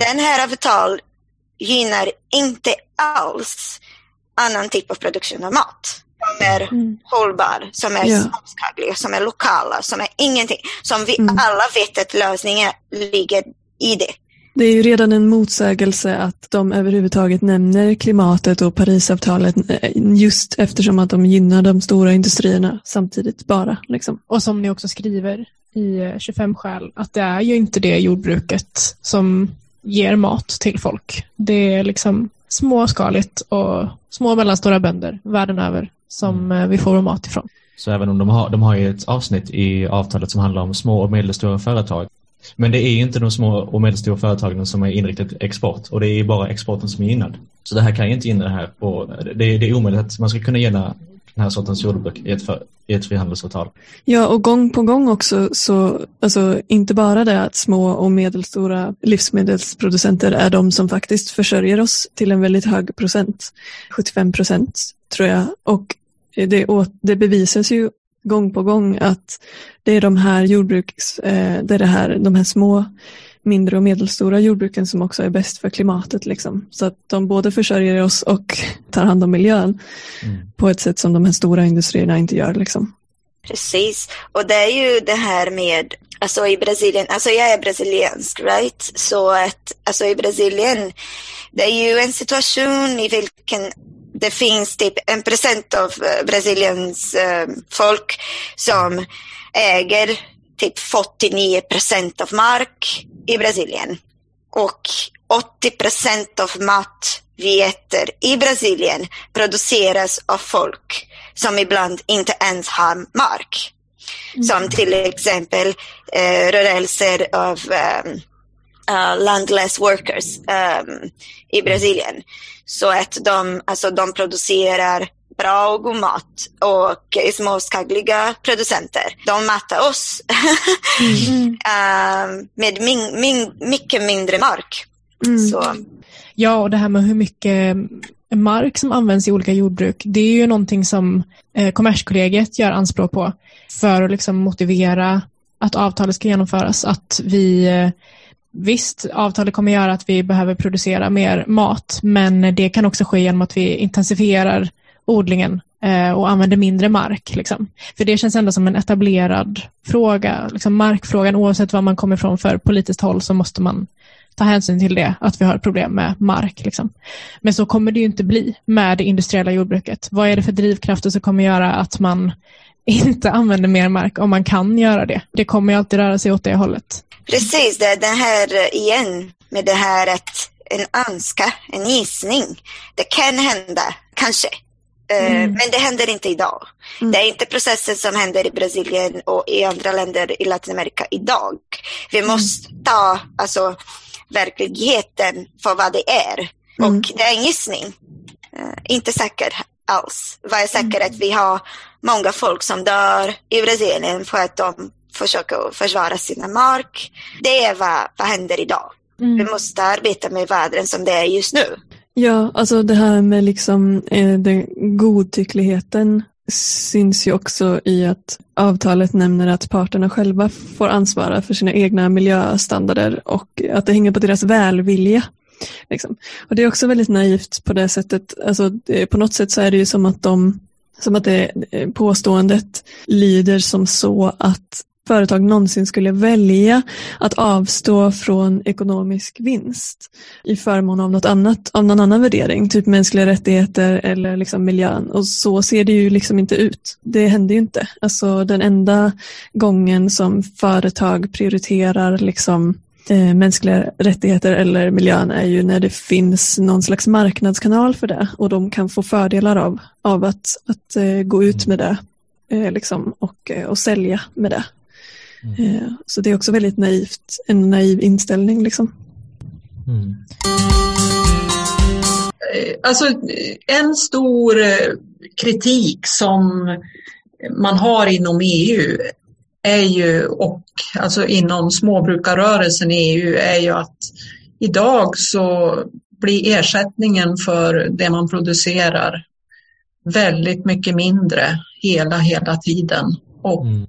Den här avtal gynnar inte alls annan typ av produktion av mat. Som är Mm. hållbar, som är Ja. småskaliga, som är lokala, som är ingenting. Som vi Mm. alla vet att lösningen ligger i det. Det är ju redan en motsägelse att de överhuvudtaget nämner klimatet och Parisavtalet eh, just eftersom att de gynnar de stora industrierna samtidigt bara. Liksom. Och som ni också skriver i eh, 25 skäl, att det är ju inte det jordbruket som ger mat till folk. Det är liksom småskaligt och små och mellanstora bönder världen över som eh, vi får vår mat ifrån. Så även om de har, de har ju ett avsnitt i avtalet som handlar om små och medelstora företag. Men det är ju inte de små och medelstora företagen som är inriktat export och det är bara exporten som är gynnad. Så det här kan ju inte gynna det här på, det, det är omöjligt att man ska kunna gynna den här sortens jordbruk i ett, för, i ett frihandelsavtal. Ja, och gång på gång också så, alltså inte bara det att små och medelstora livsmedelsproducenter är de som faktiskt försörjer oss till en väldigt hög procent, 75 procent tror jag. Och det, det bevisas ju gång på gång att det är de här jordbruks, eh, det är det här, de här små, mindre och medelstora jordbruken som också är bäst för klimatet. Liksom. Så att de både försörjer oss och <laughs> tar hand om miljön Mm. på ett sätt som de här stora industrierna inte gör. Liksom. Precis. Och det är ju det här med, alltså i Brasilien, alltså jag är brasiliansk, right? Så att, alltså i Brasilien, det är ju en situation i vilken det finns typ en procent av eh, Brasiliens eh, folk som äger typ 49 procent av mark i Brasilien. Och 80 procent av mat vi äter i Brasilien produceras av folk som ibland inte ens har mark. Som till exempel eh, rörelser av eh, uh, landless workers um, i Brasilien. Så att de, alltså, de producerar bra och god mat och småskaliga producenter. De matar oss mm. uh, <laughs> med min, min, mycket mindre mark. Mm. Så. Ja, och det här med hur mycket mark som används i olika jordbruk, det är ju någonting som eh, Kommerskollegiet gör anspråk på för att liksom motivera att avtalet ska genomföras. Att vi, eh, visst, avtalet kommer göra att vi behöver producera mer mat, men det kan också ske genom att vi intensifierar odlingen eh, och använder mindre mark. Liksom. För det känns ändå som en etablerad fråga. Liksom markfrågan, oavsett var man kommer ifrån för politiskt håll så måste man ta hänsyn till det, att vi har problem med mark. Liksom. Men så kommer det ju inte bli med det industriella jordbruket. Vad är det för drivkrafter som kommer göra att man inte använder mer mark om man kan göra det? Det kommer ju alltid röra sig åt det hållet. Precis, det, det här igen med det här att en önska, en gissning. Det kan hända, kanske. Eh, mm. Men det händer inte idag. Mm. Det är inte processer som händer i Brasilien och i andra länder i Latinamerika idag. Vi mm. måste ta alltså, verkligheten för vad det är. Mm. Och det är en gissning. Uh, inte säker alls. Vad är säkert att vi har många folk som dör i Brasilien för att de försöker försvara sina mark. Det är vad, vad händer idag. Mm. Vi måste arbeta med världen som det är just nu. Ja, alltså det här med liksom eh, den godtyckligheten syns ju också i att avtalet nämner att parterna själva får ansvara för sina egna miljöstandarder och att det hänger på deras välvilja. Liksom. Och Det är också väldigt naivt på det sättet. Alltså, på något sätt så är det ju som att de som att det eh, påståendet lyder som så att företag någonsin skulle välja att avstå från ekonomisk vinst i förmån av något annat, av någon annan värdering, typ mänskliga rättigheter eller liksom miljön. Och så ser det ju liksom inte ut. Det händer ju inte. Alltså den enda gången som företag prioriterar liksom eh, mänskliga rättigheter eller miljön är ju när det finns någon slags marknadskanal för det och de kan få fördelar av, av att, att eh, gå ut med det eh, liksom, och, eh, och sälja med det. Mm. Eh, så det är också väldigt naivt, en naiv inställning liksom. Mm. Eh, alltså en stor kritik som man har inom EU är ju, och alltså inom småbrukarrörelsen i EU är ju att idag så blir ersättningen för det man producerar väldigt mycket mindre hela, hela tiden. Och mm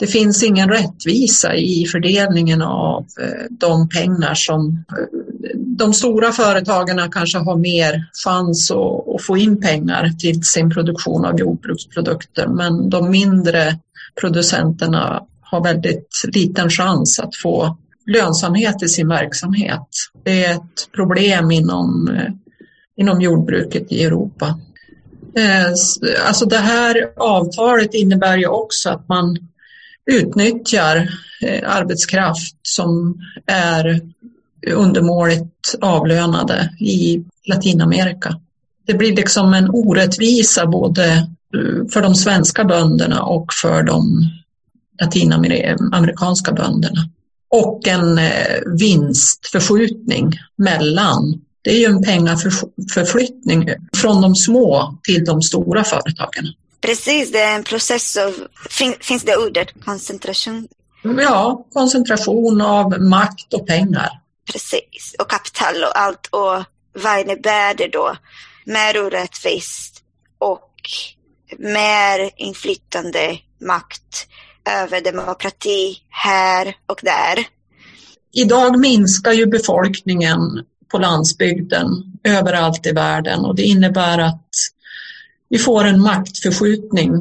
det finns ingen rättvisa i fördelningen av eh, de pengar som eh, de stora företagen kanske har mer chans att, få in pengar till sin produktion av jordbruksprodukter men de mindre producenterna har väldigt liten chans att få lönsamhet i sin verksamhet. Det är ett problem inom, inom jordbruket i Europa. Eh, alltså det här avtalet innebär ju också att man utnyttjar eh, arbetskraft som är undermåligt avlönade i Latinamerika. Det blir liksom en orättvisa både eh, för de svenska bönderna och för de latinamerikanska bönderna. Och en eh, vinstförskjutning mellan. Det är ju en pengaförflyttning från de små till de stora företagen. Precis, det är en process av, fin, finns det ordet, koncentration? Ja, koncentration av makt och pengar. Precis, och kapital och allt. Och vad innebär det då? Mer orättvist och mer inflytande makt över demokrati här och där. Idag minskar ju befolkningen på landsbygden överallt i världen och det innebär att vi får en maktförskjutning.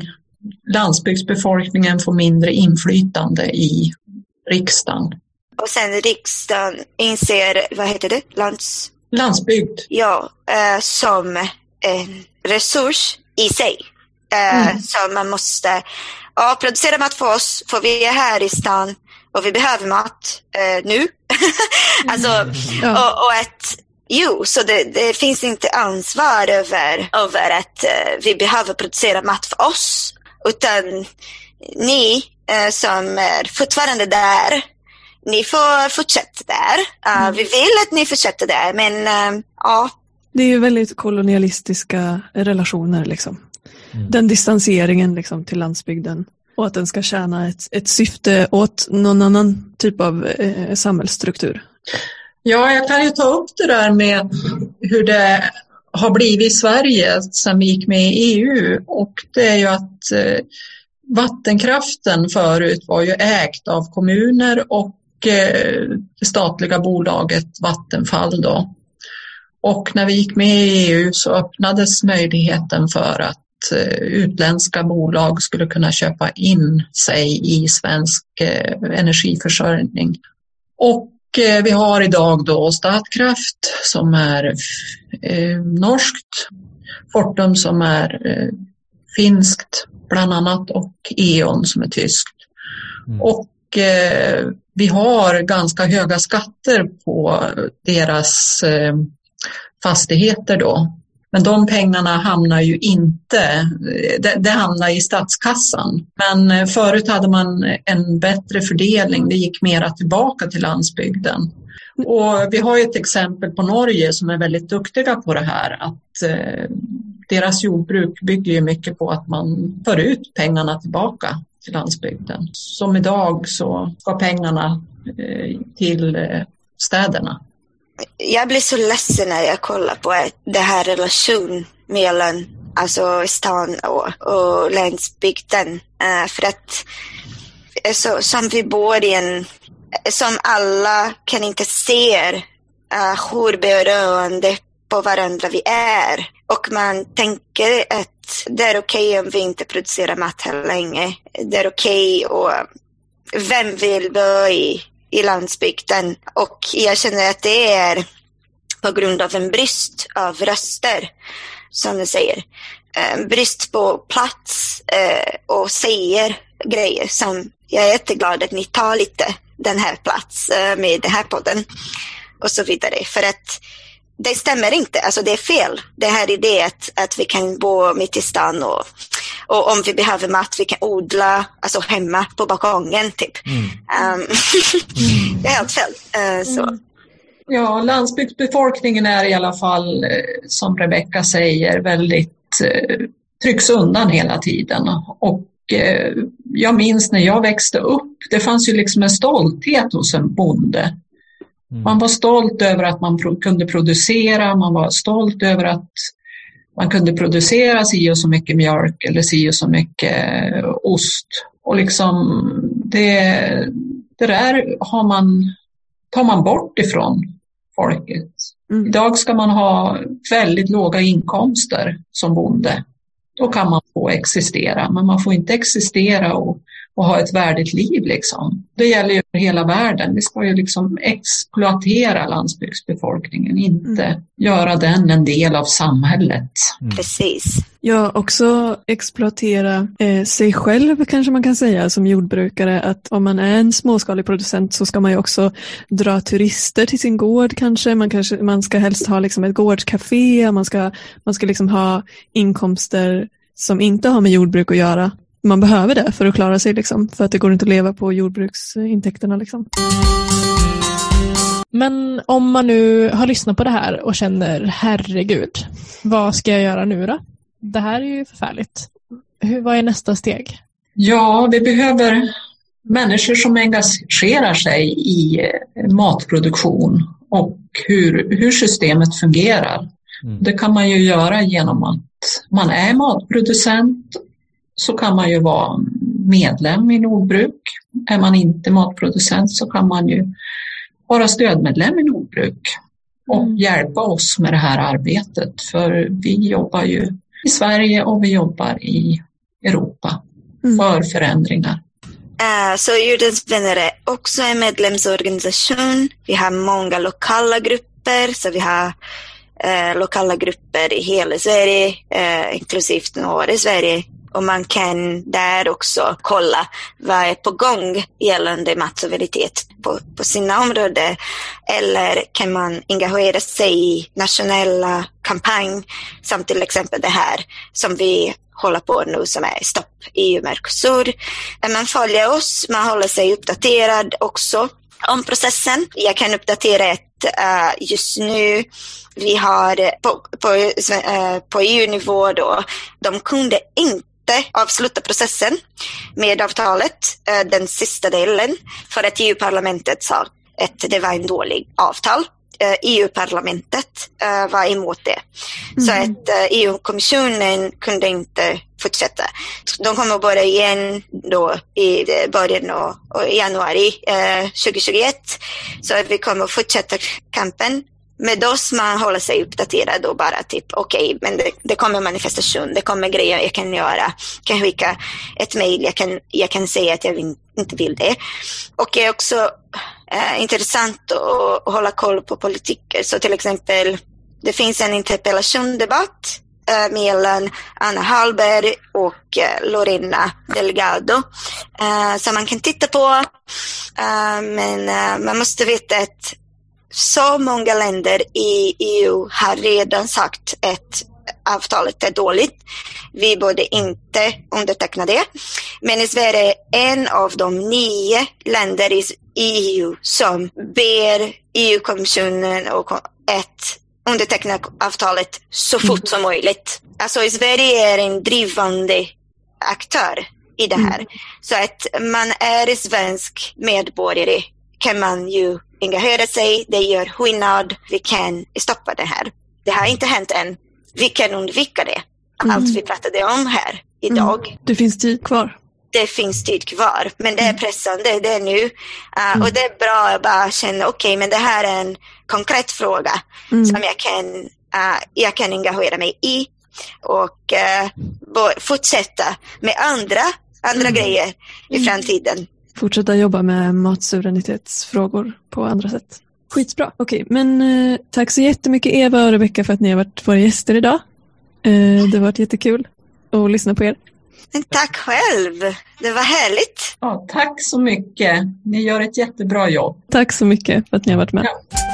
Landsbygdsbefolkningen får mindre inflytande i riksdagen. Och sen riksdagen inser, vad heter det, Lands... Landsbygd? Ja, eh, som en resurs i sig. Eh, mm. Så man måste ja, producera mat för oss, för vi är här i stan och vi behöver mat eh, nu. <laughs> alltså, mm. ja. och, och ett Jo, så det, det, finns inte ansvar över, över att uh, vi behöver producera mat för oss. Utan ni uh, som är fortfarande där, ni får fortsätta där. Uh, mm. Vi vill att ni fortsätter där, men uh, ja. Det är ju väldigt kolonialistiska relationer liksom. Mm. Den distanseringen liksom till landsbygden och att den ska tjäna ett, ett syfte åt någon annan typ av eh, samhällsstruktur. Ja, jag kan ju ta upp det där med hur det har blivit i Sverige sedan vi gick med i EU och det är ju att eh, vattenkraften förut var ju ägt av kommuner och det statliga bolaget Vattenfall då. Och när vi gick med i EU så öppnades möjligheten för att Eh, utländska bolag skulle kunna köpa in sig i svensk eh, energiförsörjning. Och eh, vi har idag då Statkraft som är norskt, Fortum som är finskt bland annat och E.ON som är tyskt. Mm. Och Eh, vi har ganska höga skatter på deras eh, fastigheter då men de pengarna hamnar ju inte, eh, det, det, hamnar i statskassan. Men förut hade man en bättre fördelning, det gick mera tillbaka till landsbygden. Och vi har ju ett exempel på Norge som är väldigt duktiga på det här, att eh, deras jordbruk bygger ju mycket på att man för ut pengarna tillbaka till landsbygden. Som idag så ska pengarna eh, till eh, städerna jag blir så ledsen när jag kollar på det här relationen mellan alltså stan och, och landsbygden. Eh, för att så, som vi bor i en, som alla kan inte se uh, hur beroende på varandra vi är. Och man tänker att det är okej okay om vi inte producerar mat här länge. Det är okej okay och vem vill bo i i landsbygden och jag känner att det är på grund av en brist av röster, som du säger. En brist på plats eh, och säger grejer som jag är jätteglad att ni tar lite den här plats eh, med den här podden och så vidare. För att det stämmer inte, alltså det är fel. Det här är det att, att vi kan bo mitt i stan och, och om vi behöver mat vi kan odla alltså hemma på balkongen typ. Mm. Um, <laughs> det är helt fel. Uh, så. Mm. Ja, landsbygdsbefolkningen är i alla fall, eh, som Rebecka säger, väldigt eh, trycks undan hela tiden. Och eh, jag minns när jag växte upp, det fanns ju liksom en stolthet hos en bonde Mm. Man var stolt över att man pro kunde producera, man var stolt över att man kunde producera si och så mycket mjölk eller si och så mycket ost. Och liksom det, det där har man, tar man bort ifrån folket. Mm. Idag ska man ha väldigt låga inkomster som bonde. Då kan man få existera, men man får inte existera och och ha ett värdigt liv. Liksom. Det gäller ju för hela världen. Vi ska ju liksom exploatera landsbygdsbefolkningen, inte mm. göra den en del av samhället. Mm. Precis. Ja, också exploatera eh, sig själv kanske man kan säga som jordbrukare. Att om man är en småskalig producent så ska man ju också dra turister till sin gård kanske. Man, kanske, man ska helst ha liksom ett gårdscafé, man ska, man ska liksom ha inkomster som inte har med jordbruk att göra man behöver det för att klara sig, liksom, för att det går inte att leva på jordbruksintäkterna. Liksom. Men om man nu har lyssnat på det här och känner herregud, vad ska jag göra nu då? Det här är ju förfärligt. Hur, vad är nästa steg? Ja, vi behöver människor som engagerar sig i eh, matproduktion och hur, hur systemet fungerar. Mm. Det kan man ju göra genom att man är matproducent så kan man ju vara medlem i Nordbruk. Är man inte matproducent så kan man ju vara stödmedlem i Nordbruk och mm. hjälpa oss med det här arbetet. För vi jobbar ju i Sverige och vi jobbar i Europa mm. för förändringar. Uh, så Jordens vänner är också en medlemsorganisation. Vi har många lokala grupper, så vi har uh, lokala grupper i hela Sverige, uh, inklusive några i Sverige och man kan där också kolla vad är på gång gällande matsuveränitet på, på sina områden. Eller kan man engagera sig i nationella kampanj som till exempel det här som vi håller på nu som är Stopp EU Mercosur. Man följer oss, man håller sig uppdaterad också om processen. Jag kan uppdatera ett uh, just nu. Vi har på, på, uh, på EU-nivå då, de kunde inte avsluta processen med avtalet, uh, den sista delen, för att EU-parlamentet sa att det var en dålig avtal. EU-parlamentet var emot det. Mm. Så att EU-kommissionen kunde inte fortsätta. De kommer börja igen då i början av januari eh, 2021. Så att vi kommer fortsätta kampen. Med oss man håller sig uppdaterad och bara typ okej, okay, men det, det, kommer manifestation, det kommer grejer jag kan göra. Jag kan skicka ett mejl, jag kan, jag kan säga att jag vill, inte vill det. Och det är också eh, intressant att, att hålla koll på politiker. Så till exempel, det finns en interpellationsdebatt Eh, mellan Anna Hallberg och eh, Lorena Delgado eh, som man kan titta på. Eh, men eh, man måste veta att så många länder i EU har redan sagt att avtalet är dåligt. Vi borde inte underteckna det. Men Sverige är en av de nio länder i EU som ber EU-kommissionen att underteckna avtalet så mm. fort som möjligt. Alltså Sverige är en drivande aktör i det här. Mm. Så att man är svensk medborgare kan man ju engagera sig, det gör skillnad, vi kan stoppa det här. Det har inte hänt än. Vi kan undvika det. Mm. Allt vi pratade om här idag. Mm. Det finns tid kvar. Det finns tid kvar, men det är mm. pressande, det är nu. Uh, och det är bra att bara känna, okej, okay, men det här är en konkret fråga mm. som jag kan, uh, jag kan engagera mig i och uh, fortsätta med andra, andra mm. grejer i mm. framtiden. Fortsätta jobba med matsuveränitetsfrågor på andra sätt. Skitbra. Okej, okay, men uh, tack så jättemycket Eva och Rebecka för att ni har varit våra gäster idag. Uh, det har varit jättekul att lyssna på er. Tack själv. Det var härligt. Ja, tack så mycket. Ni gör ett jättebra jobb. Tack så mycket för att ni har varit med. Ja.